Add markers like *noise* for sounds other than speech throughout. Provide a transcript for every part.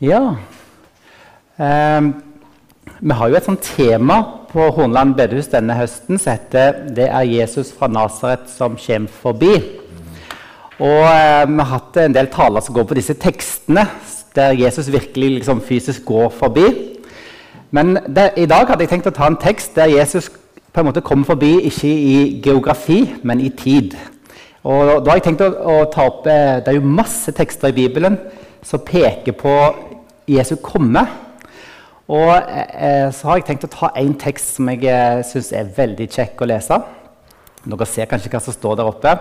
Ja. Eh, vi har jo et sånt tema på Hornland bedehus denne høsten som heter 'Det er Jesus fra Nasaret som kommer forbi'. Og eh, Vi har hatt en del taler som går på disse tekstene, der Jesus virkelig liksom, fysisk går forbi. Men det, i dag hadde jeg tenkt å ta en tekst der Jesus på en måte kommer forbi ikke i geografi, men i tid. Og da har jeg tenkt å, å ta opp, eh, Det er jo masse tekster i Bibelen som peker på Jesu komme. Og eh, så har jeg tenkt å ta en tekst som jeg eh, syns er veldig kjekk å lese. Dere ser kanskje hva som står der oppe.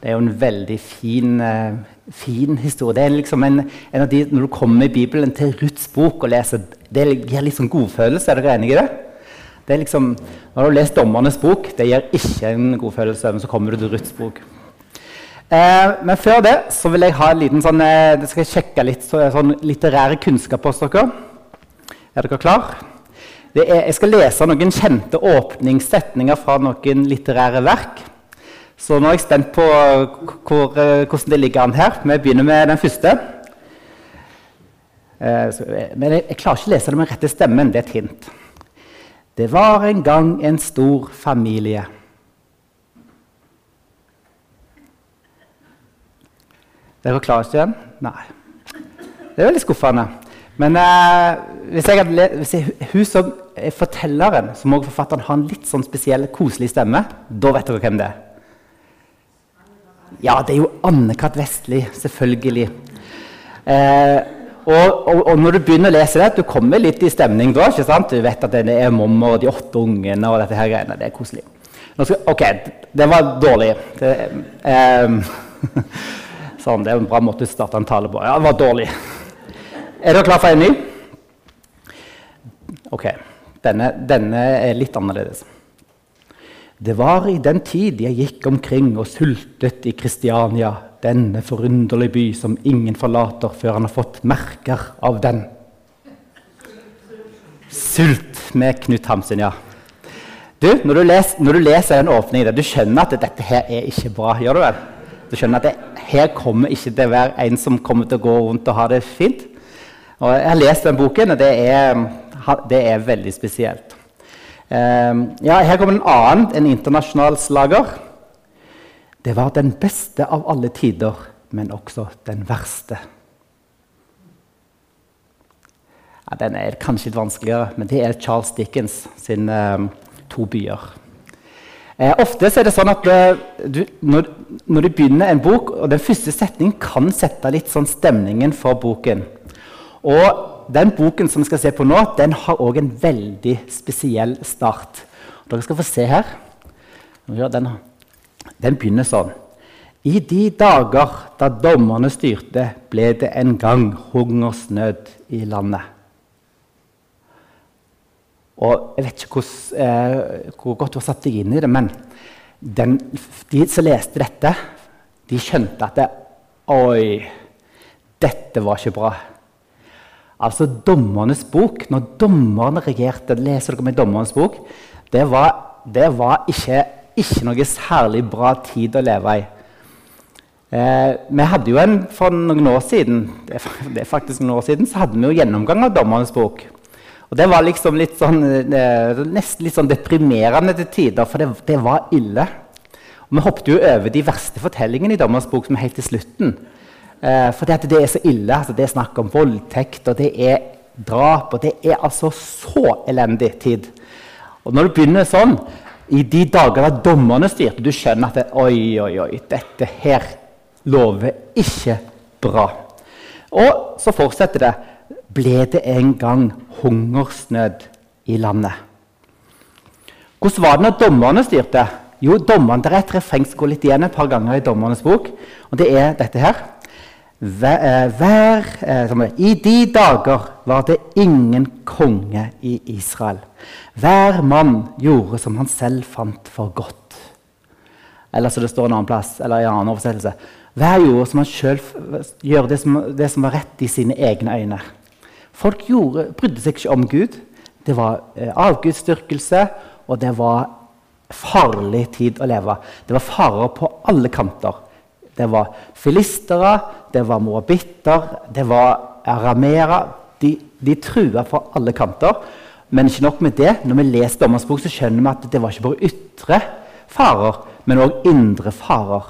Det er jo en veldig fin, eh, fin historie. Det er liksom en, en, av de, Når du kommer i Bibelen til Ruths bok og leser, det gir litt sånn godfølelse. Er dere enig i det? Det er liksom, Når du har lest Dommernes bok, det gir ikke en godfølelse. Men så kommer du til Ruths bok. Eh, men før det så vil jeg ha en liten sånn, eh, skal sjekke litt så, sånn litterære kunnskaper hos dere. Er dere klar? Er, jeg skal lese noen kjente åpningssetninger fra noen litterære verk. Så nå er jeg spent på hvor, eh, hvordan det ligger an her. Vi begynner med den første. Eh, så, eh, men jeg, jeg, klarer ikke å lese det med rette stemmen. Det er et hint. Det var en gang en stor familie. Dere klarer ikke den? Nei. Det er veldig skuffende. Men eh, hvis, jeg hadde hvis jeg, hun som er fortelleren, som også forfatteren, har en litt sånn spesiell, koselig stemme, da vet dere hvem det er. Ja, det er jo Anne-Kat. Vestli, selvfølgelig. Eh, og, og, og, når du begynner å lese det, du kommer litt i stemning da. ikke sant? Du vet at det er mamma og de åtte ungene og dette her greiene. Det er koselig. Skal, ok, det var dårlig. Det, eh, *laughs* Sånn, Det er en bra måte å starte en tale på. Ja, det var dårlig. Er dere klar for en ny? Ok. Denne, denne er litt annerledes. Det var i den tid jeg gikk omkring og sultet i Kristiania, denne forunderlige by som ingen forlater før han har fått merker av den. Sult med Knut Hamsun, ja. Du, når du, leser, når du leser den åpningen, du skjønner at dette her er ikke bra. Gjør du vel? Du skjønner at det, her kommer ikke til å være en som kommer til å gå rundt og ha det fint. Og jeg har lest den boken, og det er, det er veldig spesielt. Um, ja, her kommer en annen, en internasjonal slager. Det var den beste av alle tider, men også den verste. Ja, den er kanskje litt vanskeligere, men det er Charles Dickens sin um, 'To byer'. Eh, ofte er det sånn at eh, du, når, når, du begynner en bok, og den første setningen kan sette litt sånn stemningen for boken. Og den boken som vi skal se på nå, den har òg en veldig spesiell start. Dere skal få se her. Den, den begynner sånn. I de dager da dommerne styrte, ble det en gang hungersnød i landet. Og Jeg vet ikke hvordan, eh, hvor godt du har satt deg inn i det, men den, de som leste dette, de skjønte at det, Oi, dette var ikke bra. Altså Dommernes bok, når dommerne regjerte Leser dere med Dommernes bok? Det var, det var ikke, ikke, noe særlig bra tid å leve i. Eh, vi hadde jo en, For noen år siden det er faktisk noen år siden, så hadde vi jo gjennomgang av Dommernes bok. Og Det var liksom litt sånn, eh, nesten litt sånn deprimerende til tider, for det, det var ille. Og Vi hoppet jo over de verste fortellingene i Dommers bok, som er helt til slutten. Eh, for det, det, er så ille. Altså, det er snakk om voldtekt, og det er drap. Og det er altså så elendig tid. Og når du begynner sånn, i de dager da dommerne styrte, du skjønner at det, oi, oi, oi, dette her lover ikke bra. Og så fortsetter det ble det en gang hungersnød i landet. Hvordan var det når dommerne styrte? Jo, dommerne, Det er et refreng som går litt igjen et par ganger i Dommernes bok. og det er dette her. Hver, hver, I de dager var det ingen konge i Israel. Hver mann gjorde som han selv fant for godt. Eller så det står en annen plass, eller i en annen oversettelse. Hver gjorde som han selv, gjør det som, det som var rett i sine egne øyne. Folk gjorde, brydde seg ikke om Gud. Det var eh, avgudsdyrkelse, og det var farlig tid å leve. Det var farer på alle kanter. Det var filistere, det var moabitter, det var aramera. De, de trua fra alle kanter. Men ikke nok med det. Når vi leser Dommerens bok, så skjønner vi at det var ikke bare ytre farer, men òg indre farer.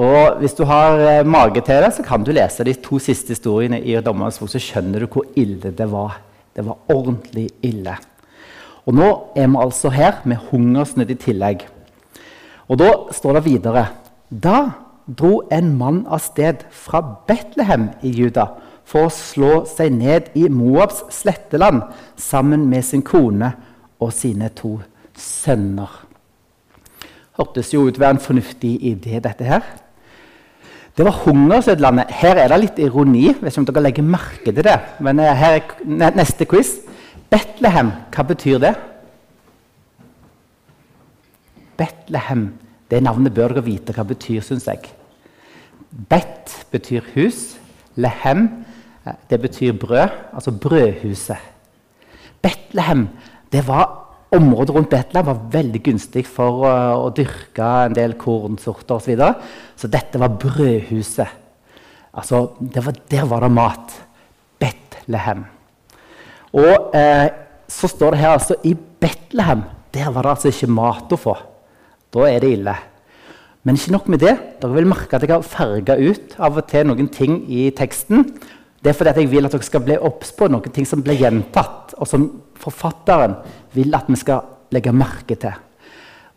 Og Hvis du har eh, mage til det, så kan du lese de to siste historiene i Dommerens bok, så skjønner du hvor ille det var. Det var ordentlig ille. Og nå er vi altså her med hungersnød i tillegg. Og da står det videre Da dro en mann av sted fra Betlehem i Juda for å slå seg ned i Moabs sletteland sammen med sin kone og sine to sønner. Hørtes jo ut å være en fornuftig idé, dette her. Det var hungersnødlandet. Her er det litt ironi. Om dere legger merke til det. Men eh, her er neste quiz. Betlehem, hva betyr det? Betlehem. Det navnet bør dere vite hva betyr, syns jeg. Bet betyr hus. Lehem eh, det betyr brød, altså brødhuset. Betlehem det var Området rundt Betlehem var veldig gunstig for å, å dyrke en del kornsorter osv. Så, så dette var brødhuset. Altså, var, der var det mat. Betlehem. Og eh, så står det her altså i Betlehem der var det altså ikke mat å få. Da er det ille. Men ikke nok med det. Dere vil merke at jeg har farga ut av og til noen ting i teksten. Det er fordi jeg vil at dere skal bli obs på noen ting som blir gjentatt, og som forfatteren vil at vi skal legge merke til.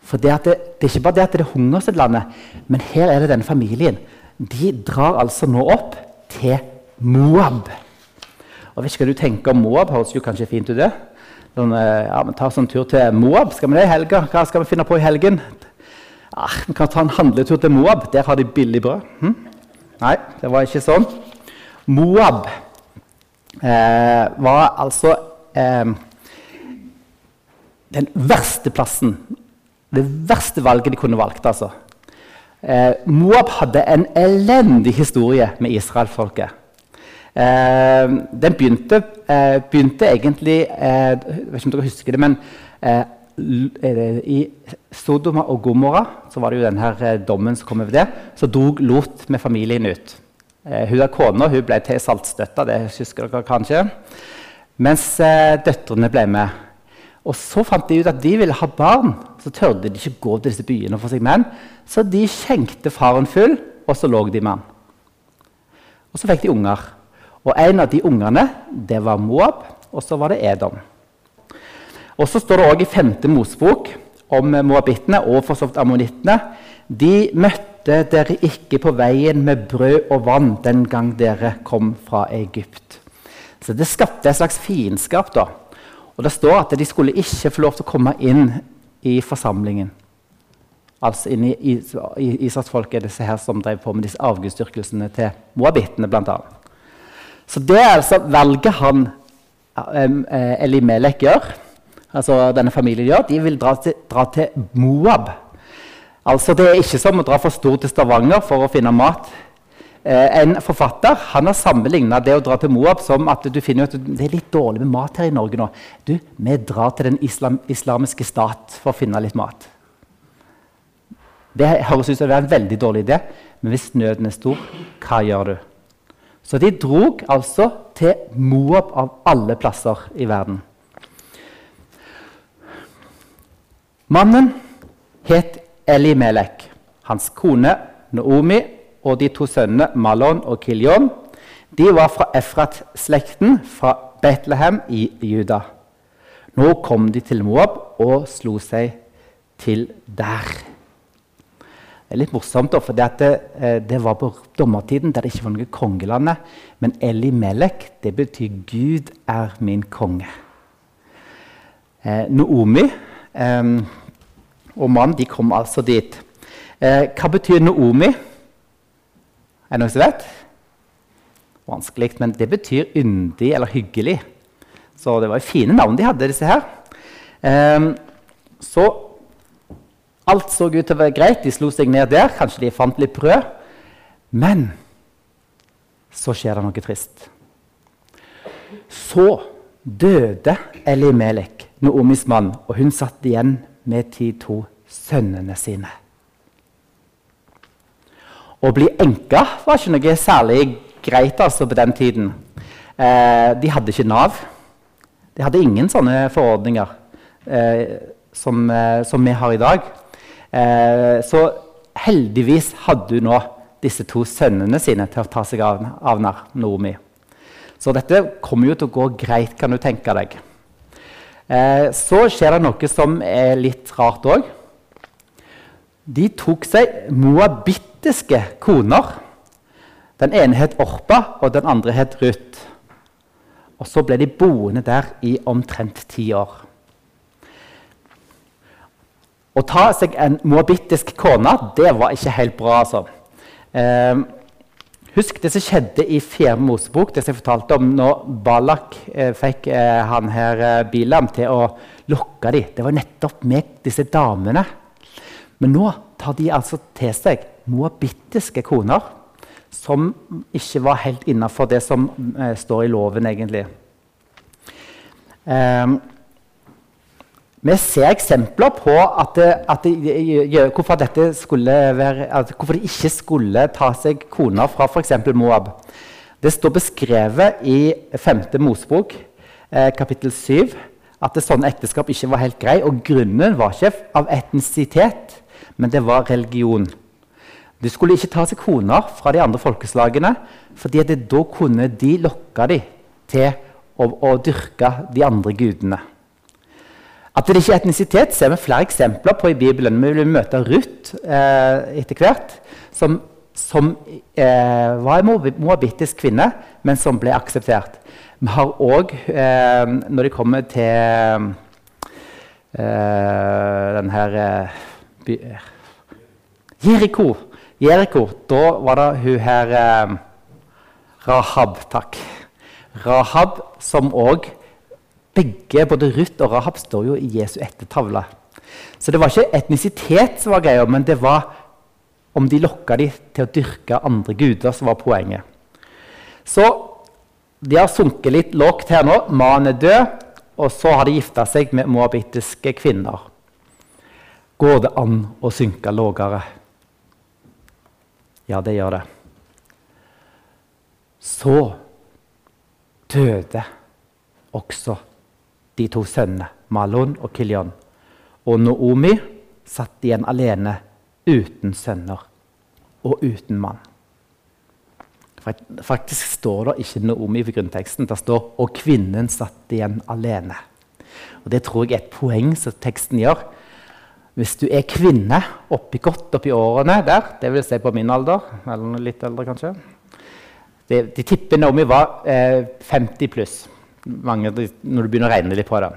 For det, det, det, er ikke bare det at det er hungersnødlandet, men her er det denne familien. De drar altså nå opp til Moab. Og Hvis ikke du tenker om Moab. Høres jo kanskje fint ut, det. Sånn, ja, Vi tar sånn tur til Moab. Skal vi det i helga? Hva skal vi finne på i helgen? Ah, vi kan ta en handletur til Moab. Der har de billig brød. Hm? Nei, det var ikke sånn. Moab eh, var altså eh, den verste plassen. Det verste valget de kunne valgt. altså. Eh, Moab hadde en elendig historie med israelfolket. Eh, den begynte, eh, begynte egentlig Jeg vet ikke om dere husker det, men i Sodoma og Gomorra så var det jo denne eh, dommen som kom over det. Så dro Lot med familien ut. Eh, hun er kona hun ble til saltstøtta, det husker dere kanskje. Mens eh, døtrene ble med. Og Så fant de ut at de ville ha barn. Så tørde de ikke gå til disse byene for seg menn. Så de skjenkte faren full, og så lå de med han. Og så fikk de unger. Og en av de ungene det var Moab, og så var det Edom. Og så står det òg i 5. Mosebok om moabittene og for ammonittene. De møtte dere ikke på veien med brød og vann den gang dere kom fra Egypt. Så det skapte et slags fiendskap. da. Og det står at de skulle ikke få lov til å komme inn i forsamlingen. Altså inn i, i Israelsfolket, disse her som drev på med disse avgudsdyrkelsene til moabittene bl.a. Så det er altså valget han Eli Elimelek gjør altså denne familien gjør, de vil dra til, dra til Moab. Altså Det er ikke som å dra for stort til Stavanger for å finne mat. Eh, en forfatter han har sammenligna det å dra til Moab som at du finner at det er litt dårlig med mat her i Norge nå. Du, Vi drar til den islam, islamiske stat for å finne litt mat. Det høres ut som det er en veldig dårlig idé, men hvis nøden er stor, hva gjør du? Så de drog altså til Moab av alle plasser i verden. Mannen het Elimelek. Hans kone Naomi og de to sønnene Malon og Kiljon de var fra Efrat-slekten fra Betlehem i Juda. Nå kom de til Moab og slo seg til der. Det er litt morsomt, for det, eh, det, var på dommertiden der det ikke var noe kongelandet. Men Elimelek det betyr 'Gud er min konge'. Eh, Noomi eh, og mannen de kom altså dit. Eh, hva betyr Naomi? Er det noen som vet? Vanskelig, men det betyr yndig eller hyggelig. Så det var jo fine navn de hadde, disse her. Eh, så alt så ut til å være greit. De slo seg ned der. Kanskje de fant litt brød. Men så skjer det noe trist. Så døde Elimelek, Noomis mann, og hun satt igjen med de to sønnene sine. Å bli enke var ikke noe særlig greit altså på den tiden. Eh, de hadde ikke Nav. De hadde ingen sånne forordninger eh, som, eh, som, vi har i dag. Eh, så heldigvis hadde hun nå disse to sønnene sine til å ta seg av, av Naomi. Så dette kommer jo til å gå greit, kan du tenke deg. Eh, så skjer det noe som er litt rart òg. De tok seg moabittiske koner. Den ene het Orpa, og den andre het Ruth. Og så ble de boende der i omtrent ti år. Å ta seg en moabittisk kone, det var ikke helt bra, altså. Eh, husk det som skjedde i Fjerde Mosebok, det som jeg fortalte om når Balak eh, fikk eh, han her eh, Bilam til å lokke dem. Det var nettopp med disse damene men nå tar de altså til seg moabittiske koner som ikke var helt innafor det som eh, står i loven, egentlig. Um, vi ser eksempler på at, at hvorfor, være, hvorfor, de ikke skulle ta seg koner fra f.eks. Moab. Det står beskrevet i 5. Mosebok, eh, kapittel 7, at sånne ekteskap ikke var helt grei. Og grunnen var ikke av etnisitet, men det var religion. De skulle ikke ta seg koner fra de andre folkeslagene, fordi da kunne de lokke dem til å, å, dyrke de andre gudene. At det ikke er etnisitet, ser vi flere eksempler på i Bibelen. Vi vil møte Ruth eh, etter hvert, som, som eh, var en moabittisk kvinne, men som ble akseptert. Vi har òg, eh, når det kommer til eh, den her eh, Jeriko. Jeriko. Da var det hun her eh, Rahab. Takk. Rahab som òg Begge, både Ruth og Rahab, står jo i Jesu ettertavle. Så det var ikke etnisitet som var greia, men det var om de lokka dem til å dyrke andre guder, som var poenget. Så de har sunket litt lågt her nå. Mannen er død, og så har de gifta seg med moabittiske kvinner går det an å synke lågere. Ja, det gjør det. Så døde også de to sønnene, Malon og Kilion. Og Noomi satt igjen alene uten sønner og uten mann. Faktisk står det ikke Noomi i grunnteksten. Det står 'og kvinnen satt igjen alene'. Og Det tror jeg er et poeng som teksten gjør. Hvis du er kvinne oppi godt oppi årene der, det vil si på min alder, eller litt eldre kanskje De, de tipper Naomi var eh, 50 pluss mange, når du begynner å regne litt på det.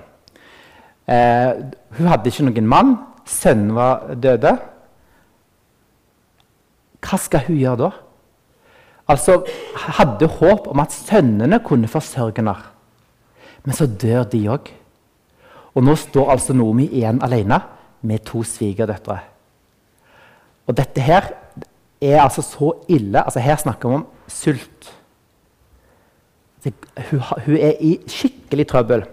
Eh, hun hadde ikke noen mann. Sønnen var døde. Hva skal hun gjøre da? Altså, Hadde håp om at sønnene kunne forsørge henne. Men så dør de òg. Og nå står altså Nomi igjen alene med to svigerdøtre. Og dette her er altså så ille. Altså her snakker vi om sult. Hun, hun er i skikkelig trøbbel.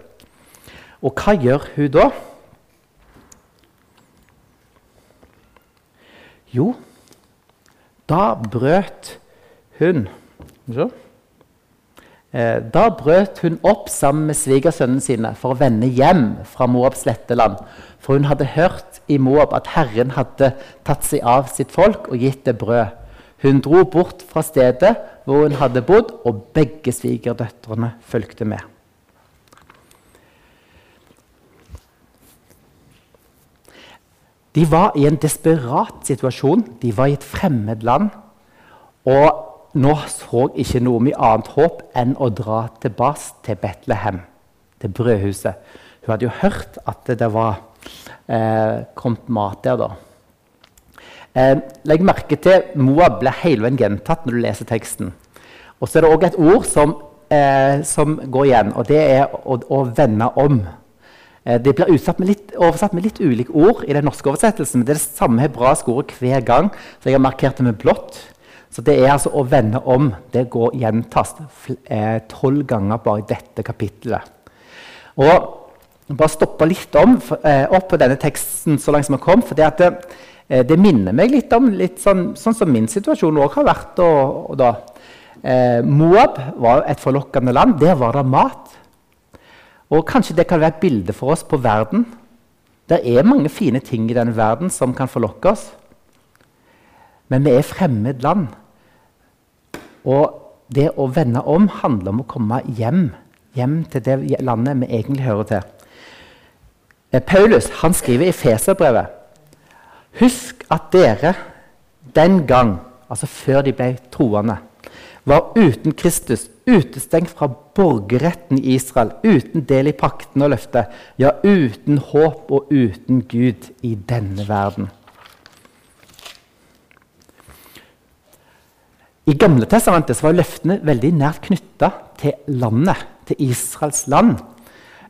Og hva gjør hun da? Jo, da brøt hun eh, Da brøt hun opp sammen med svigersønnene sine for å vende hjem fra Moabs sletteland for hun hadde hørt i Moab at Herren hadde tatt seg av sitt folk og gitt det brød. Hun dro bort fra stedet hvor hun hadde bodd, og begge svigerdøtrene fulgte med. De var i en desperat situasjon. De var i et fremmed land. Og nå så ikke noe mye annet håp enn å dra tilbake til Betlehem, til brødhuset. Hun hadde jo hørt at det var eh, kommet mat der, da. Eh, legg merke til Moab blir hele veien gjentatt når du leser teksten. Og så er det òg et ord som, eh, som, går igjen, og det er å, å vende om. Eh, det blir med litt, oversatt med litt ulike ord i den norske oversettelsen, men det er det samme hebraiske ordet hver gang. Så jeg har markert det med blått. Så det er altså å vende om. Det går gjentas eh, tolv ganger bare i dette kapittelet. Og bare stoppe litt om, eh, opp på denne teksten så langt som vi kom. For det, det, eh, det, minner meg litt om litt sånn, sånn, som min situasjon òg har vært. Og, og da. Eh, Moab var et forlokkende land. Der var det mat. Og Kanskje det kan være et bilde for oss på verden. Det er mange fine ting i denne verden som kan forlokke oss. Men vi er fremmed land. Og det å vende om handler om å komme hjem. Hjem til det landet vi egentlig hører til. Eh, Paulus han skriver i Feserbrevet Husk at dere den gang, altså før de ble troende, var uten Kristus, utestengt fra borgerretten i Israel, uten del i pakten og løftet, ja, uten håp og uten Gud i denne verden. I Gamle testamentet var løftene veldig nært knytta til landet, til Israels land.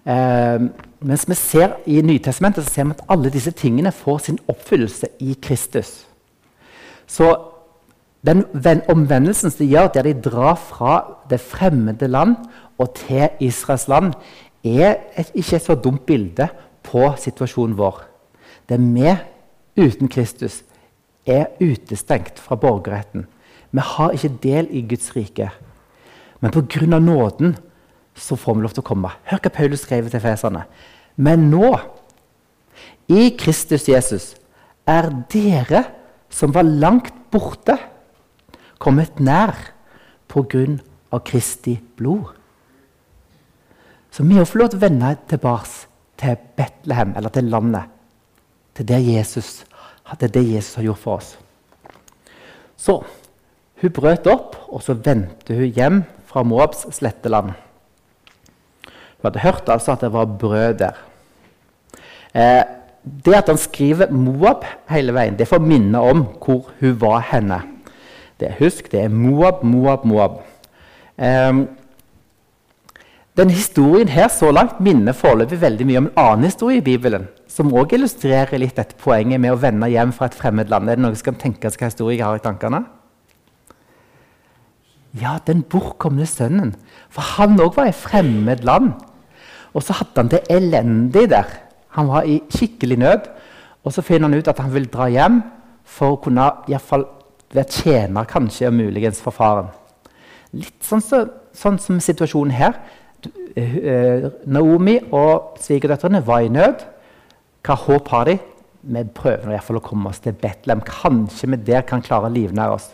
Eh, mens vi ser i Nytestamentet så ser vi at alle disse tingene får sin oppfyllelse i Kristus. Så den omvendelsen de gjør der de drar fra det fremmede land og til Israels land, er et, ikke et så dumt bilde på situasjonen vår. Det vi uten Kristus er utestengt fra borgerretten. Vi har ikke del i Guds rike. Men pga. nåden så får vi lov til å komme. Hør hva Paulus skrev til feserne. Men nå, i Kristus Jesus, er dere som var langt borte, kommet nær pga. Kristi blod. Så vi har fått lov til å vende tilbake til Betlehem, eller til landet. Til det Jesus, det, det Jesus har gjort for oss. Så hun brøt opp, og så vendte hun hjem fra Moabs sletteland. Hun hadde hørt altså at det var brød der. Eh, det at han skriver Moab hele veien, det får minne om hvor hun var henne. Det, husk, det er Moab, Moab, Moab. Eh, denne historien her så langt minner foreløpig veldig mye om en annen historie i Bibelen, som også illustrerer litt dette poenget med å vende hjem fra et fremmed land. Er det noen som kan tenke seg hva historie jeg har i tankene? Ja, den bortkomne sønnen. For han òg var i fremmed land. Og så hadde han det elendig der. Han var i skikkelig nød. Og så finner han ut at han vil dra hjem for å kunne iallfall være tjener kanskje og muligens for faren. Litt sånn, så, sånn som situasjonen her. Eh, Naomi og svigerdøtrene var i nød. Hva håp har de? Vi prøver i fall å komme oss til Betlehem. Kanskje vi der kan klare å livnære oss.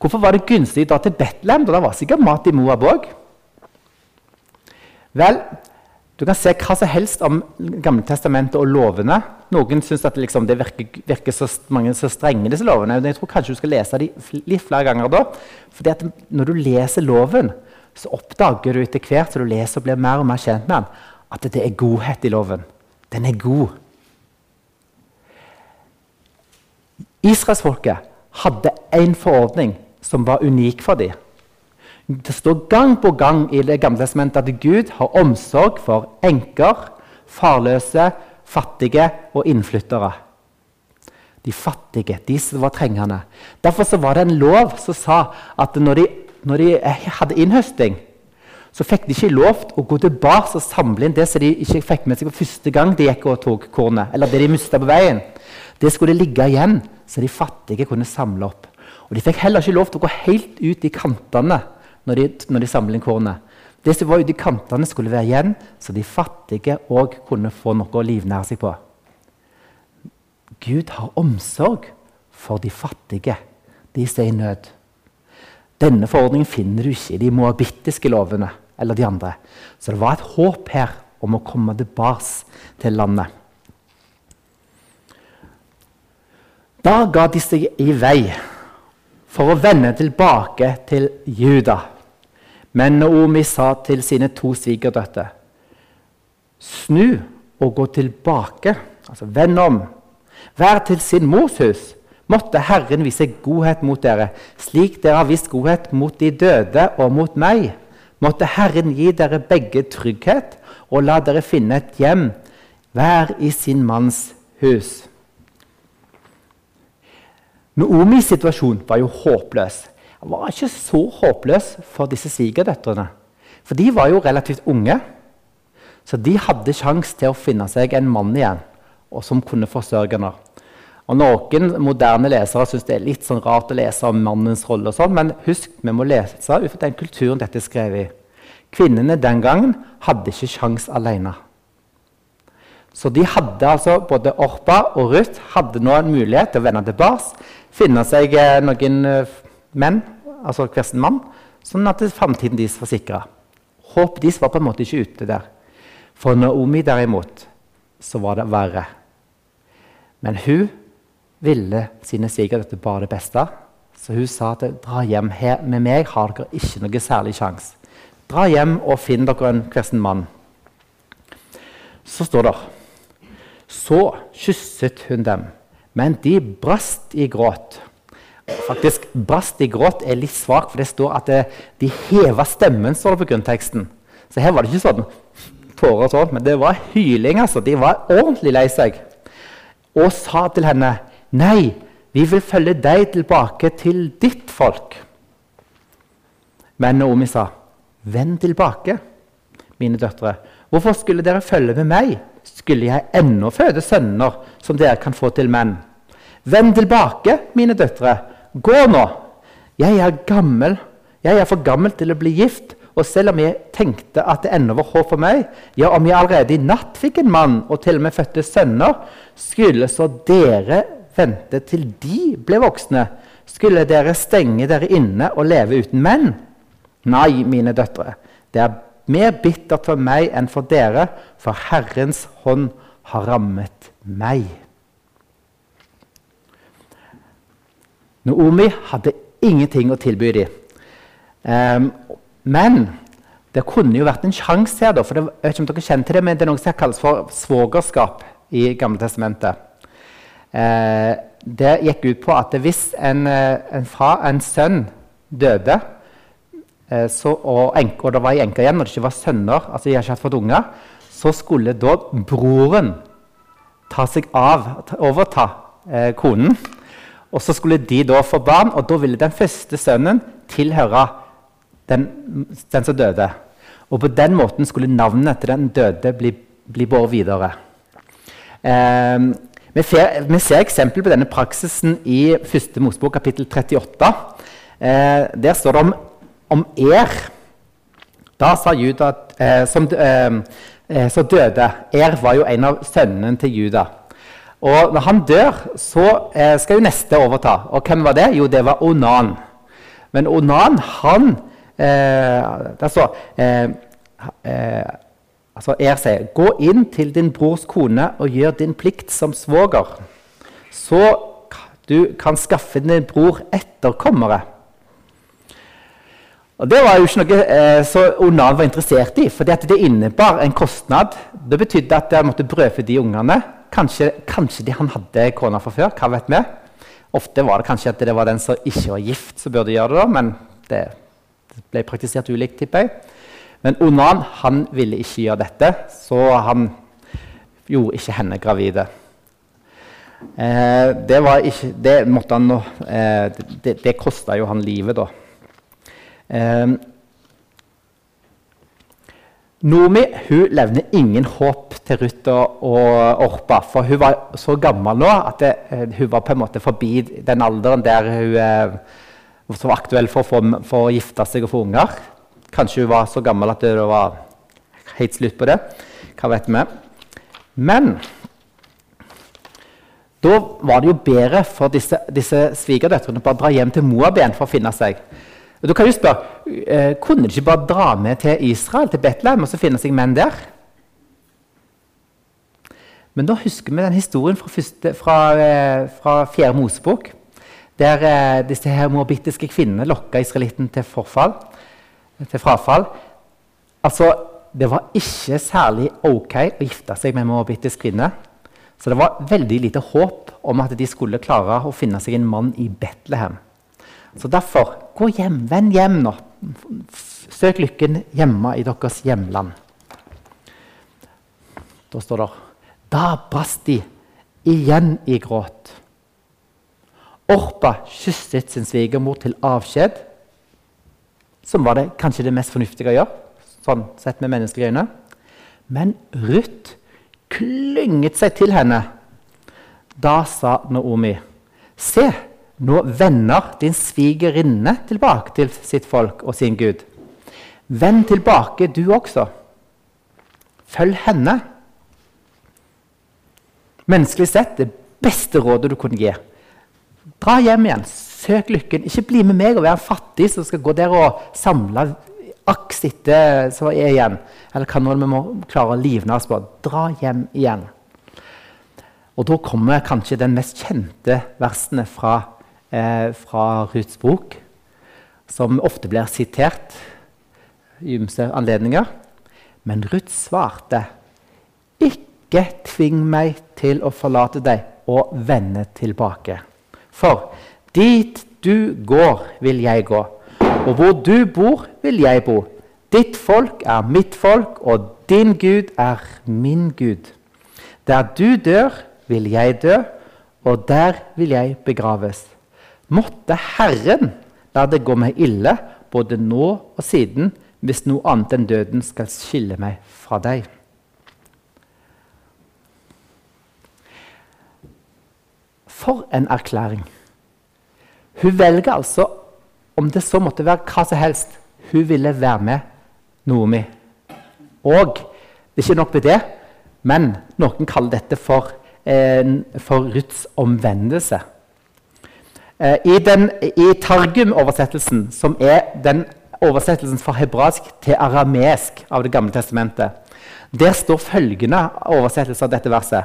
Hvorfor var det gunstig å dra til Betlehem? Det var sikkert mat i Moab òg. Vel, du kan se hva som helst om Gamletestamentet og lovene. Noen syns at liksom, det virker, virker, så mange så strenge, disse lovene. Jeg tror kanskje du skal lese dem litt flere ganger da. Fordi når du leser loven, så oppdager du etter hvert så du leser og blir mer og mer kjent med den, at det er godhet i loven. Den er god. Israelsfolket hadde én forordning som var unik for dem. Det står gang på gang i Det gamle testamentet at Gud har omsorg for enker, farløse, fattige og innflyttere. De fattige, de som var trengende. Derfor var det en lov som sa at når de, når de hadde innhøsting, så fikk de ikke lov til å gå tilbake og samle inn det som de ikke fikk med seg på første gang de gikk og tok kornet, eller det de mista på veien. Det skulle ligge igjen, så de fattige kunne samle opp. Og De fikk heller ikke lov til å gå helt ut i kantene når de, når de samlet inn kornet. Det som var ute i kantene, skulle være igjen, så de fattige òg kunne få noe å livnære seg på. Gud har omsorg for de fattige, de som er i nød. Denne forordningen finner du ikke i de moabittiske lovene eller de andre. Så det var et håp her om å komme tilbake til landet. Da ga de seg i vei for å vende tilbake til Juda. Men Naomi sa til sine to svigerdøtre.: Snu og gå tilbake, altså vend om. Vær til sin mors hus. Måtte Herren vise godhet mot dere, slik dere har vist godhet mot de døde og mot meg. Måtte Herren gi dere begge trygghet og la dere finne et hjem, hver i sin manns hus. Naomis situasjon var jo håpløs. Var ikke så håpløs for disse svigerdøtrene. For de var jo relativt unge. Så de hadde sjanse til å finne seg en mann igjen og som kunne forsørge henne. Og Noen moderne lesere syns det er litt sånn rart å lese om mannens rolle. og sånn, Men husk, vi må lese ut fra den kulturen dette er skrevet i. Kvinnene den gangen hadde ikke sjans alene. Så de hadde altså, både Orpa og Ruth hadde nå en mulighet til å vende tilbake, finne seg eh, noen eh, menn, altså hver sin mann, sånn at framtiden deres var sikra. Håpet deres var på en måte ikke ute der. For Naomi derimot, så var det verre. Men hun ville sine svigerdøtre bare det beste. Så hun sa at dra hjem her med meg har dere ikke noe særlig sjanse. Dra hjem og finn dere en sin mann. Så står det Så kysset hun dem, men de brast i gråt. Faktisk, Brast i gråt er litt svakt, for det står at det, de heva stemmen. står det på grunnteksten. Så her var det ikke sånn tårer og sånn, men det var hyling. altså. De var ordentlig lei seg. Og sa til henne, 'Nei, vi vil følge deg tilbake til ditt folk.' Men Naomi sa, 'Vend tilbake, mine døtre. Hvorfor skulle dere følge med meg? Skulle jeg ennå føde sønner som dere kan få til menn?' Vend tilbake, mine døtre. Gå nå. Jeg er gammel. Jeg er for gammel til å bli gift. Og selv om jeg tenkte at det ennå var håp for meg, ja, om jeg allerede i natt fikk en mann og til og med fødte sønner, skulle så dere vente til de ble voksne? Skulle dere stenge dere inne og leve uten menn? Nei, mine døtre, det er mer bittert for meg enn for dere, for Herrens hånd har rammet meg. Noomi hadde ingenting å tilby dem. Um, men det kunne jo vært en sjanse her, for det, jeg vet ikke om dere kjente det, men det er noe som kalles for svogerskap i Gamle Testamentet. Eh, det gikk ut på at hvis en, eh, en, far, en sønn døde, eh, så, og, enke, og, det var ei enke igjen, og det ikke var sønner, altså de har ikke hatt fått unger, så skulle da broren ta seg av, ta, overta eh, konen. Og så skulle de da få barn, og da ville den første sønnen tilhøre den, den, som døde. Og på den måten skulle navnet til den døde bli, bli båret videre. Eh, vi, ser, vi, ser, eksempel på denne praksisen i 1. Mosebok kapittel 38. Eh, der står det om, om Er. Da sa Juda eh, som, eh, som døde Er var jo en av sønnene til Juda. Og når han dør, så eh, skal jo neste overta. Og hvem var det? Jo, det var Onan. Men Onan han eh, står eh, eh, altså Er sier Gå inn til din brors kone og gjør din plikt som svoger. Så du kan skaffe din bror etterkommere. Og Det var jo ikke noe eh, så Onan var interessert i, for det innebar en kostnad. Det betydde at jeg måtte brødfø de ungene. Kanskje, kanskje de han hadde kona fra før. hva vet vi? Ofte var det kanskje at det var den som ikke var gift, som burde gjøre det. men det ble praktisert ulikt, tipper jeg. Men Onan han ville ikke gjøre dette, så han gjorde ikke henne gravide. Eh, det, ikke, det, måtte han eh, det, det kosta jo han livet, da. Eh, Nomi hun levner ingen håp til Ruth og, og Orpa. For hun var så gammel nå at det, eh, hun var på en måte forbi den alderen der hun eh, var aktuell for, for, for, å gifte seg og få unger. Kanskje hun var så gammel at det var helt slutt på det. Hva vet vi? Men da var det jo bedre for disse, disse svigerdøtrene å dra hjem til Moab igjen for å finne seg. Og du kan jo spørre, eh, Kunne de ikke bare dra med til Israel, til Betlehem, og så finne seg menn der? Men da husker vi den historien fra, første, fra, eh, fra Fjerde Mosebok der eh, disse her moabittiske kvinnene lokka israelitten til, forfall, til frafall. Altså, Det var ikke særlig ok å gifte seg med en moabittisk kvinne. Så det var veldig lite håp om at de skulle klare å finne seg en mann i Betlehem. Så derfor, gå hjem, vend hjem nå. Søk lykken hjemme i deres hjemland. Da står det Da brast de igjen i gråt. Orpa kysset sin svigermor til avskjed, som var det kanskje det mest fornuftige å gjøre, sånn sett med menneskelige øyne. Men Ruth klynget seg til henne Da sa Naomi, se, nå vender din svigerinne tilbake til sitt folk og sin Gud. Vend tilbake, du også. Følg henne. Menneskelig sett det beste rådet du kunne gi. Dra hjem igjen, søk lykken. Ikke bli med meg og være fattig som skal gå der og samle aks etter som er igjen. Eller hva nå vi må klare å livne oss på. Dra hjem igjen. Og da kommer kanskje den mest kjente versene fra, eh, fra Ruths bok, som ofte blir sitert i ymse anledninger. Men Ruth svarte, 'Ikke tving meg til å forlate deg og vende tilbake.' For dit du går, vil jeg gå, og hvor du bor, vil jeg bo. Ditt folk er mitt folk, og din Gud er min Gud. Der du dør, vil jeg dø, og der vil jeg begraves. Måtte Herren la det gå meg ille, både nå og siden, hvis noe annet enn døden skal skille meg fra deg. For en erklæring! Hun velger altså, om det så måtte være hva som helst Hun ville være med Noomi. Og det er ikke nok med det, men noen kaller dette for, eh, for Ruths omvendelse. Eh, I, den, i Targum-oversettelsen, som er den oversettelsen fra hebraisk til aramesk av Det gamle testamentet, der står følgende oversettelse av dette verset.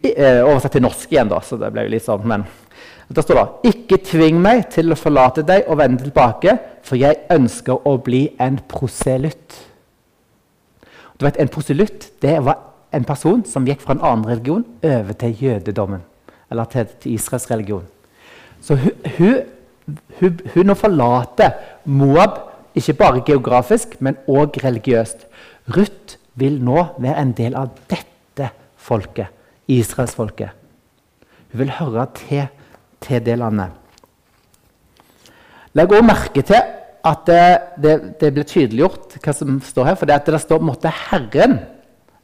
Eh, oversatt til norsk igjen, da, så det ble jo litt sånn, men der står det Ikke tving meg til å forlate deg og vende tilbake, for jeg ønsker å bli en proselytt. Du vet, En proselytt det var en person som gikk fra en annen religion over til jødedommen. Eller til, til Israels religion. Så hun, hun, hun, hun forlater Moab ikke bare geografisk, men òg religiøst. Ruth vil nå være en del av dette folket, israelsfolket. Hun vil høre til, til det landet. Legg òg merke til at det, det, det blir tydeliggjort hva som står her. For det, det står 'måtte Herren'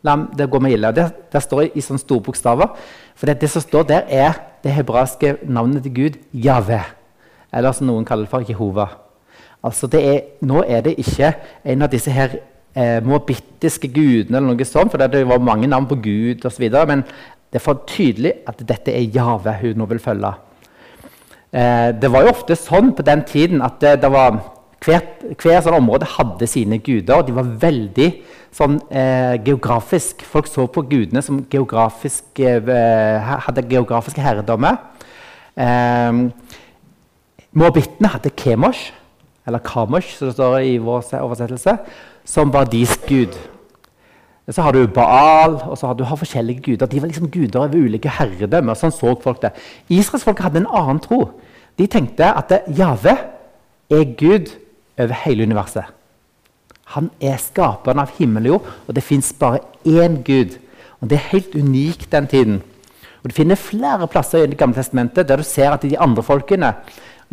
La det gå meg ille. Det, det står i, i sånne store bokstaver. For det, det, som står der, er det hebraiske navnet til Gud, Jave. Eller som noen kaller det for Jehova. Altså er, nå er det ikke en av disse her eh, moabittiske gudene, eller noe sånt, for det var mange navn på Gud osv. Men det er for tydelig at dette er Jave hun nå vil følge. Eh, det var jo ofte sånn på den tiden at det, det var Hvert, hver sånn område hadde sine guder. og De var veldig sånn, eh, geografisk. Folk så på gudene som geografisk, eh, hadde geografiske herredømme. Eh, Moabittene hadde Kemosh, eller Kamosh, som det står i vår oversettelse, som var deres gud. Så har du Baal og så har du har forskjellige guder. De var liksom guder over ulike herredømmer. Sånn så folk det. Israelsfolket hadde en annen tro. De tenkte at Jave er Gud over hele universet. Han er skaperen av himmel og jord, og det fins bare én Gud. Og Det er helt unikt den tiden. Og Du finner flere plasser i Det gamle testamentet der du ser at de andre folkene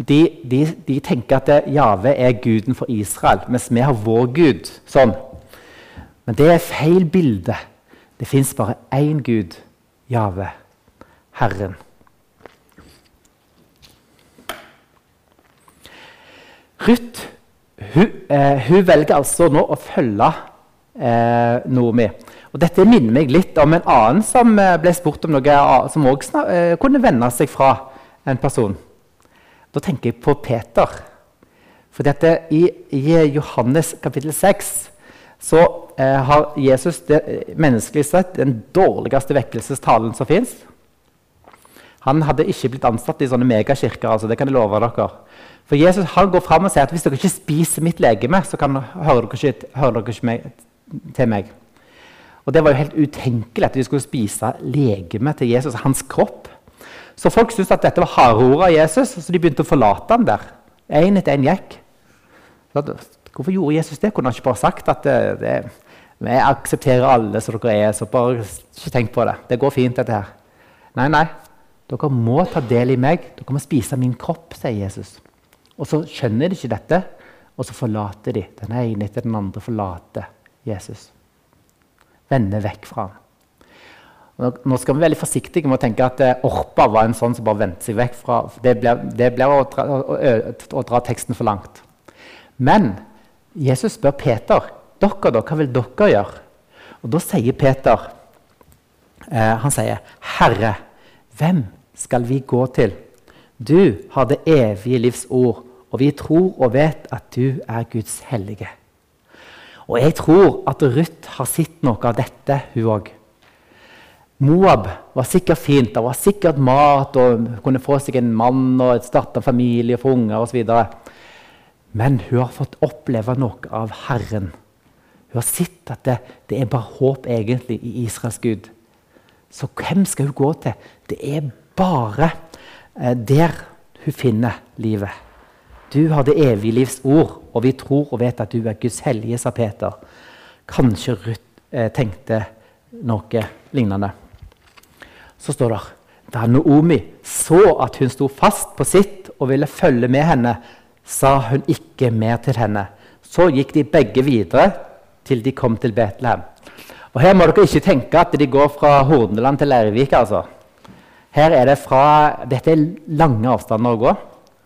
de, de, de tenker at Jave er guden for Israel, mens vi har vår gud. Sånn. Men det er feil bilde. Det fins bare én Gud, Jave, Herren. Ruth hun, eh, hun, velger altså nå å følge eh, Nomi. Og dette minner meg litt om en annen som eh, ble spurt om noe som også eh, kunne vende seg fra en person. Da tenker jeg på Peter. For dette, i, i, Johannes kapittel 6 så eh, har Jesus det, menneskelig sett den dårligste vekkelsestalen som fins. Han hadde ikke blitt ansatt i sånne megakirker. altså, det kan jeg love dere. For Jesus han går fram og sier at hvis dere ikke spiser mitt legeme, så kan, hører dere ikke, hører dere ikke meg, til meg. Og Det var jo helt utenkelig at de skulle spise legemet til Jesus, hans kropp. Så folk syntes at dette var harde ord av Jesus, så de begynte å forlate ham der. Én etter én gikk. Hvorfor gjorde Jesus det? Kunne han ikke bare sagt at det, det, vi aksepterer alle som dere er, så bare ikke tenk på det. Det går fint, dette her. Nei, nei. Dere må ta del i meg. Dere må spise min kropp, sier Jesus. Og så skjønner de ikke dette, og så forlater de. Den ene etter den andre forlater Jesus. Vender vekk fra ham. Nå, skal vi være veldig forsiktige med å tenke at eh, Orpa var en sånn som bare vendte seg vekk fra Det blir, å, dra, å, å, dra, teksten for langt. Men Jesus spør Peter dere da, hva vil dere gjøre. Og Da sier Peter eh, han sier, 'Herre, hvem skal vi gå til?' Du har det evige livs ord, og vi tror og vet at du er Guds hellige. Og jeg tror at Ruth har sett noe av dette, hun òg. Moab var sikkert fint. Det var sikkert mat, og hun kunne få seg en mann og starte familie og få unger osv. Men hun har fått oppleve noe av Herren. Hun har sett at det, det, er bare håp egentlig i Israels Gud. Så hvem skal hun gå til? Det er bare eh, der hun finner livet. Du har det evige livs ord, og vi tror og vet at du er Guds hellige, sa Peter. Kanskje Ruth eh, tenkte noe lignende så står det da Naomi så at hun sto fast på sitt og ville følge med henne, sa hun ikke mer til henne. Så gikk de begge videre til de kom til Betlehem. Og Her må dere ikke tenke at de går fra Hordaland til Leirvik. altså. Her er det fra, Dette er lange avstander å gå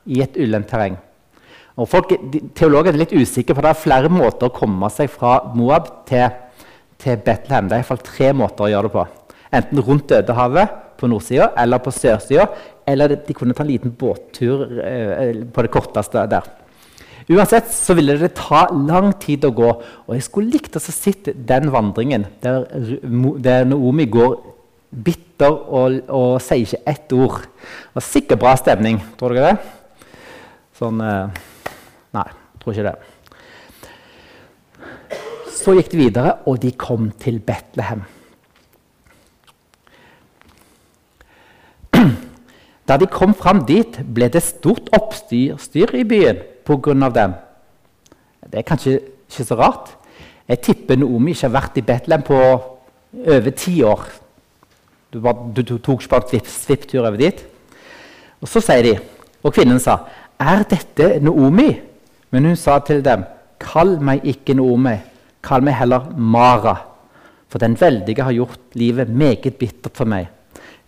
i et ulendt terreng. Og folk, Teologer er litt usikre på det er flere måter å komme seg fra Moab til, til Betlehem. Det er iallfall tre måter å gjøre det på. Enten rundt Dødehavet på nordsida eller på sørsida. Eller de kunne ta en liten båttur eh, på det korteste der. Uansett så ville det ta lang tid å gå. Og jeg skulle likt å sitte den vandringen der, der Naomi går bitter og, og, sier ikke ett ord. Det var sikkert bra stemning. Tror dere det? Sånn eh, Nei, tror ikke det. Så gikk de videre, og de kom til Betlehem. Da de kom fram dit, ble det stort oppstyr i byen pga. dem. Det er kanskje ikke så rart. Jeg tipper Naomi ikke har vært i Betlehem på over ti år. Du, bare, du, du tok ikke bare en svipptur over dit. Og så sier de, og kvinnen sa, 'Er dette Naomi?' Men hun sa til dem, 'Kall meg ikke Noomi, kall meg heller Mara.' For den veldige har gjort livet meget bittert for meg.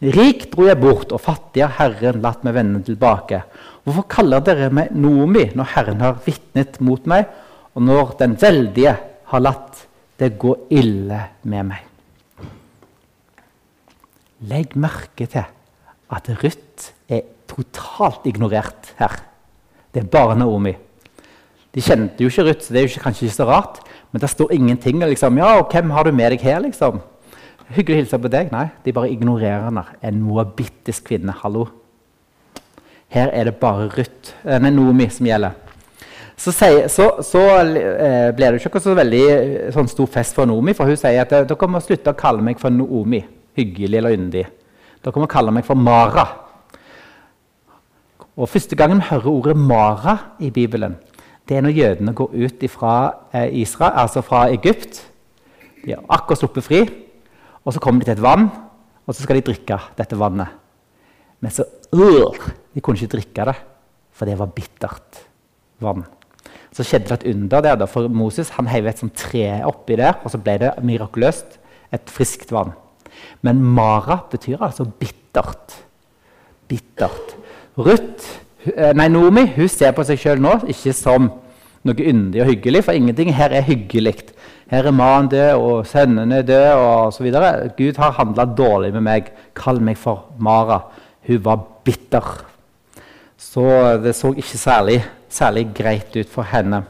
Rik dro jeg bort, og fattig har Herren latt meg vende tilbake. Hvorfor kaller dere meg Noomi når Herren har vitnet mot meg, og når Den veldige har latt det gå ille med meg? Legg merke til at Ruth er totalt ignorert her. Det er bare Naomi. De kjente jo ikke Ruth, så det er jo kanskje ikke så rart. Men det står ingenting. Liksom, ja, 'Hvem har du med deg her?' liksom. Hyggelig å hilse på deg. Nei, de bare ignorerer henne. En moabittisk kvinne. Hallo. Her er det bare Ruth, eh, nei, Nomi som gjelder. Så, så, så eh, ble det ikke så veldig eh, sånn stor fest for Nomi, for hun sier at dere må slutte å kalle meg for Noomi. Hyggelig eller yndig. Dere må kalle meg for Mara. Og Første gangen vi hører ordet Mara i Bibelen, det er når jødene går ut fra Israel, altså fra Egypt. De har akkurat sluppet fri. Og så kommer de til et vann, og så skal de drikke dette vannet. Men så øh, De kunne ikke drikke det, for det var bittert vann. Så skjedde det et under der, for Moses han heiv et sånt tre oppi der, og så ble det mirakuløst et friskt vann. Men Mara betyr altså bittert. Bittert. Ruth, eh, nei, Nomi hun ser på seg sjøl nå ikke som noe yndig og hyggelig, for ingenting her er hyggelig. Her er mannen død, og sønnene døde, videre. Gud har handla dårlig med meg. Kall meg for Mara. Hun var bitter. Så det så ikke særlig, særlig greit ut for henne.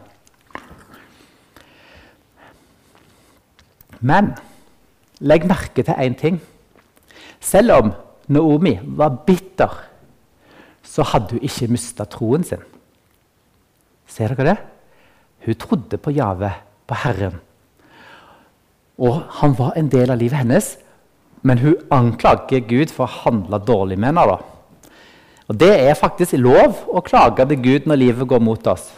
Men legg merke til én ting. Selv om Naomi var bitter, så hadde hun ikke mista troen sin. Ser dere det? Hun trodde på Jave, på Herren. Og han var en del av livet hennes, men hun anklager Gud for å handle dårlig med henne. da. Og Det er faktisk lov å klage til Gud når livet går mot oss.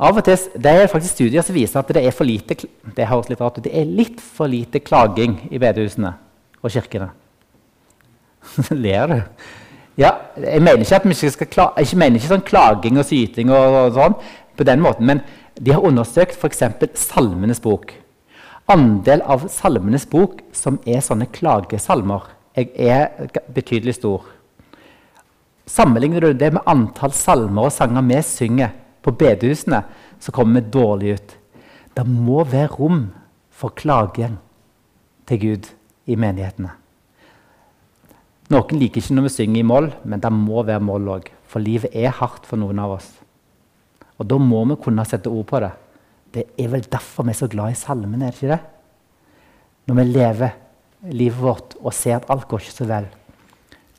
Av og til, Det er faktisk studier som viser at det er for lite det høres litt rart ut, det er litt for lite klaging i bedehusene og kirkene. *laughs* Ler du? Ja, Jeg mener ikke at vi skal klage, jeg mener ikke sånn klaging og syting og, og sånn, på den måten, men de har undersøkt f.eks. Salmenes bok. andel av Salmenes bok som er sånne klagesalmer, er betydelig stor. Sammenligner du det med antall salmer og sanger vi synger på bedehusene, så kommer vi dårlig ut. Det må være rom for klagen til Gud i menighetene. Noen liker ikke når vi synger i moll, men det må være moll òg. For livet er hardt for noen av oss. Og da må vi kunne sette ord på det. Det er vel derfor vi er så glad i salmene, er det ikke det? Når vi lever livet vårt og ser at alt går ikke så vel.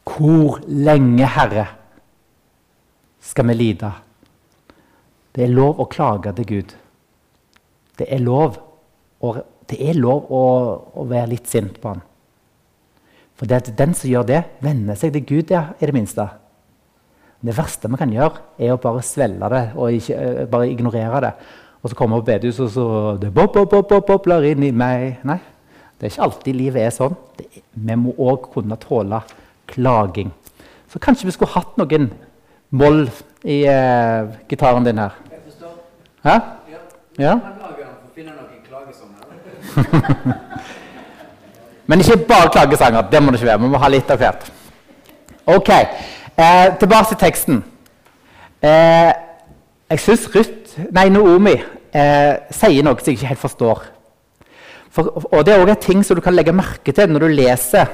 Hvor lenge, Herre, skal vi lide? Det er lov å klage til Gud. Det er lov å, det er lov å, å være litt sint på han. For det at den som gjør det, venner seg til Gud, ja, i det minste. Det verste vi kan gjøre, er å bare svelge det og ikke, uh, bare ignorere det. Og så kommer bedehuset, og så det bob, bob, bob, bob, bobler inn i meg. Nei, det er ikke alltid livet er sånn. Det, vi må òg kunne tåle klaging. Så kanskje vi skulle hatt noen moll i uh, gitaren din her. Jeg forstår. Hæ? Ja. Ja? Man lager den for å finne noen klagesanger. *laughs* *laughs* Men ikke bare klagesanger. Det må det ikke være. Vi må ha litt av hvert. Ok, eh, Tilbake til teksten. Eh, jeg syns Ruth, nei, Noomi eh, sier noe som jeg ikke helt forstår. For, og Det er òg en ting som du kan legge merke til når du leser,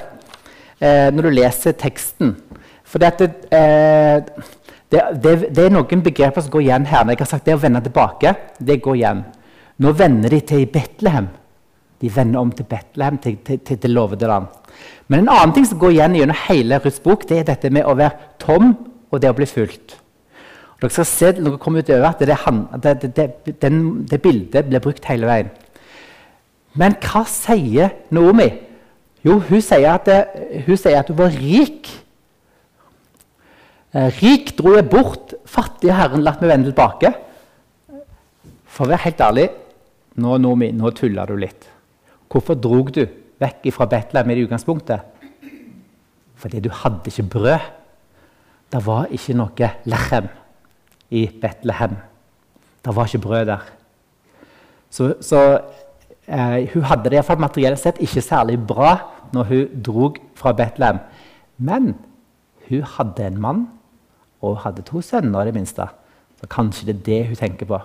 eh, når du leser teksten. For det, eh, det, det, det, er noen begreper som går igjen her. Når jeg har sagt det å vende tilbake, det går igjen. Nå vender de til i Betlehem. De vender om til Betlehem, til, til, til det lovede land. Men en annen ting som går igjen gjennom hele Ruths bok, det er dette med å være tom og det å bli fulgt. Og dere skal se når dere kommer utover, at det, det, det, den, det, bildet blir brukt hele veien. Men hva sier Naomi? Jo, hun sier at, hun, sier at hun var rik. Eh, rik dro jeg bort, fattige Herren latt meg vende tilbake. For å være helt ærlig, nå, Naomi, nå tuller du litt. Hvorfor drog du vekk fra Betlehem i utgangspunktet? Fordi du hadde ikke brød. Det var ikke noe lechem i Betlehem. Det var ikke brød der. Så, så eh, hun hadde det iallfall materielt sett ikke særlig bra når hun drog fra Betlehem. Men hun hadde en mann, og hun hadde to sønner, i det minste. Så kanskje det er det hun tenker på.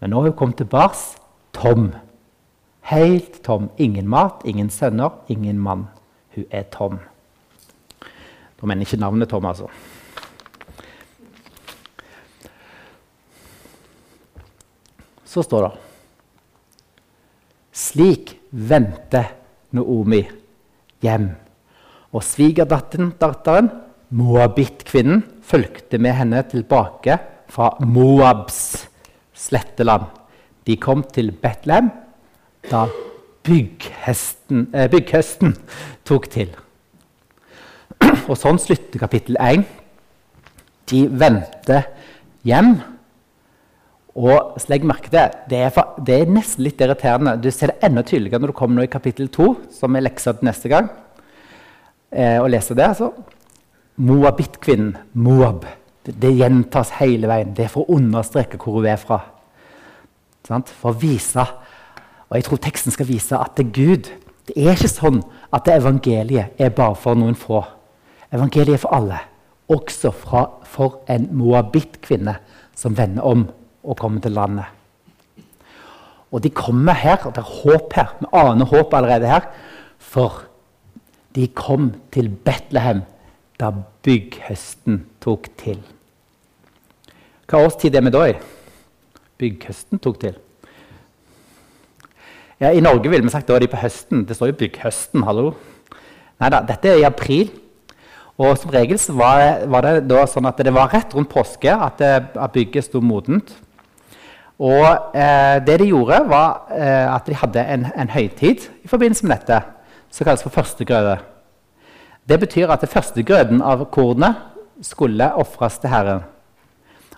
Men nå har hun kommet tilbake tom. Helt tom. Ingen mat, ingen sønner, ingen mann. Hun er tom. Da mener ikke navnet Tom, altså. Så står det Slik vendte Noomi hjem. Og svigerdatteren, Moabit-kvinnen, fulgte med henne tilbake fra Moabs sletteland. De kom til Betlehem da bygghøsten, eh, bygghesten tok til. Og sånn slutter kapittel 1. De vendte hjem. Og legg merke til, det er, for, det er nesten litt irriterende. Du ser det enda tydeligere når du kommer nå i kapittel 2, som er leksa til neste gang. Eh, og leser det, altså. Moabit-kvinnen, Moab. Det, det, gjentas hele veien. Det er for å understreke hvor hun er fra. For å vise og jeg tror teksten skal vise at det er Gud. Det er ikke sånn at evangeliet er bare for noen få. Evangeliet er for alle, også fra, for en moabit-kvinne som vender om og kommer til landet. Og de kommer her, og det er håp her. Vi aner håp allerede her. For de kom til Betlehem da bygghøsten tok til. Hva årstid er vi da i? Bygghøsten tok til. Ja, I Norge ville vi sagt da er de på høsten. Det står jo 'bygghøsten'. hallo. Nei da, dette er i april. Og som regel var, var, det da sånn at det var rett rundt påske at, at bygget sto modent. Og eh, det de gjorde, var eh, at de hadde en, en, høytid i forbindelse med dette, som kalles for førstegrøde. Det betyr at det førstegrøden av kornet skulle ofres til Herren.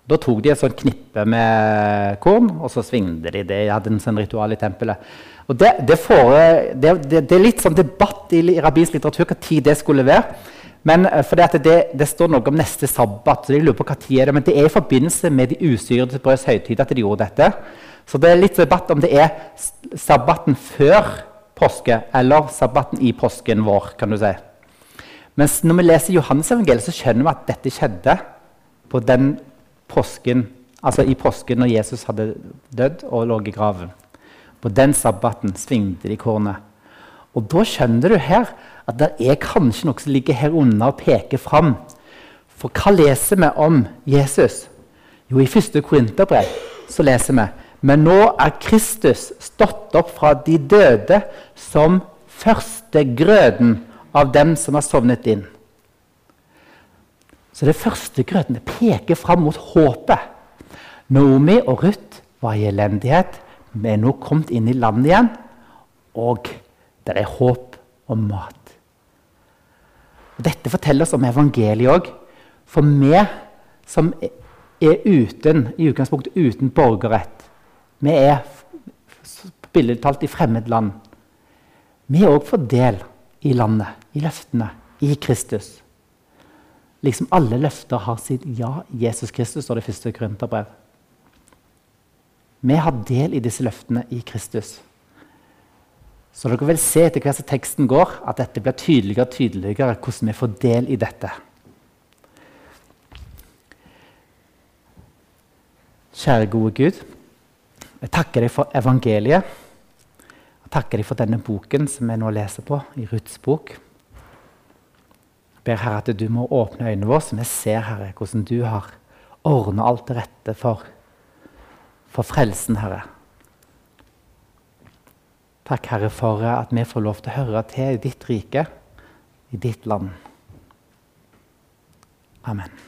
Da tok de et sånt knippe med korn, og så svingte de det. De hadde en sånn ritual i tempelet. Og det, det, får, det, det, er litt sånn debatt i, i rabbinsk litteratur hva tid det skulle være. Men eh, det, det, står noe om neste sabbat, så de lurer på hva tid er det, men det er i forbindelse med de usyrede brøds høytid at de gjorde dette. Så det er litt debatt om det er sabbaten før påske eller sabbaten i påsken vår. kan du si. Mens når vi leser Johannes-evangeliet, så skjønner vi at dette skjedde på den påsken, altså i påsken når Jesus hadde dødd og lå i graven. På den sabbaten svingte de kornet. Og da skjønner du her at det er kanskje noe som ligger her unna og peker fram. For hva leser vi om Jesus? Jo, i 1. Korinterbrev så leser vi men nå er Kristus stått opp fra de døde som førstegrøden av dem som har sovnet inn. Så det første grøten peker fram mot håpet. Naomi og Ruth var i elendighet. Vi er nå kommet inn i landet igjen, og det er håp om mat. Og dette forteller oss om evangeliet òg. For vi som er uten, i utgangspunktet uten borgerrett, vi er billedtalt i fremmed land. Vi er òg fått del i landet, i løftene, i Kristus. Liksom alle løfter har sitt ja, Jesus Kristus, står det i første Korinterbrev. Vi har del i disse løftene i Kristus. Så dere vil se etter hvert som teksten går, at dette blir tydeligere og tydeligere hvordan vi får del i dette. Kjære gode Gud. Jeg takker deg for evangeliet. Jeg takker deg for denne boken som jeg nå leser på, i Ruths bok. Ber Herre at du må åpne øynene våre, så vi ser Herre, hvordan du har ordna alt til rette for, for frelsen, Herre. Takk, Herre, for at vi får lov til å høre til i ditt rike, i ditt land. Amen.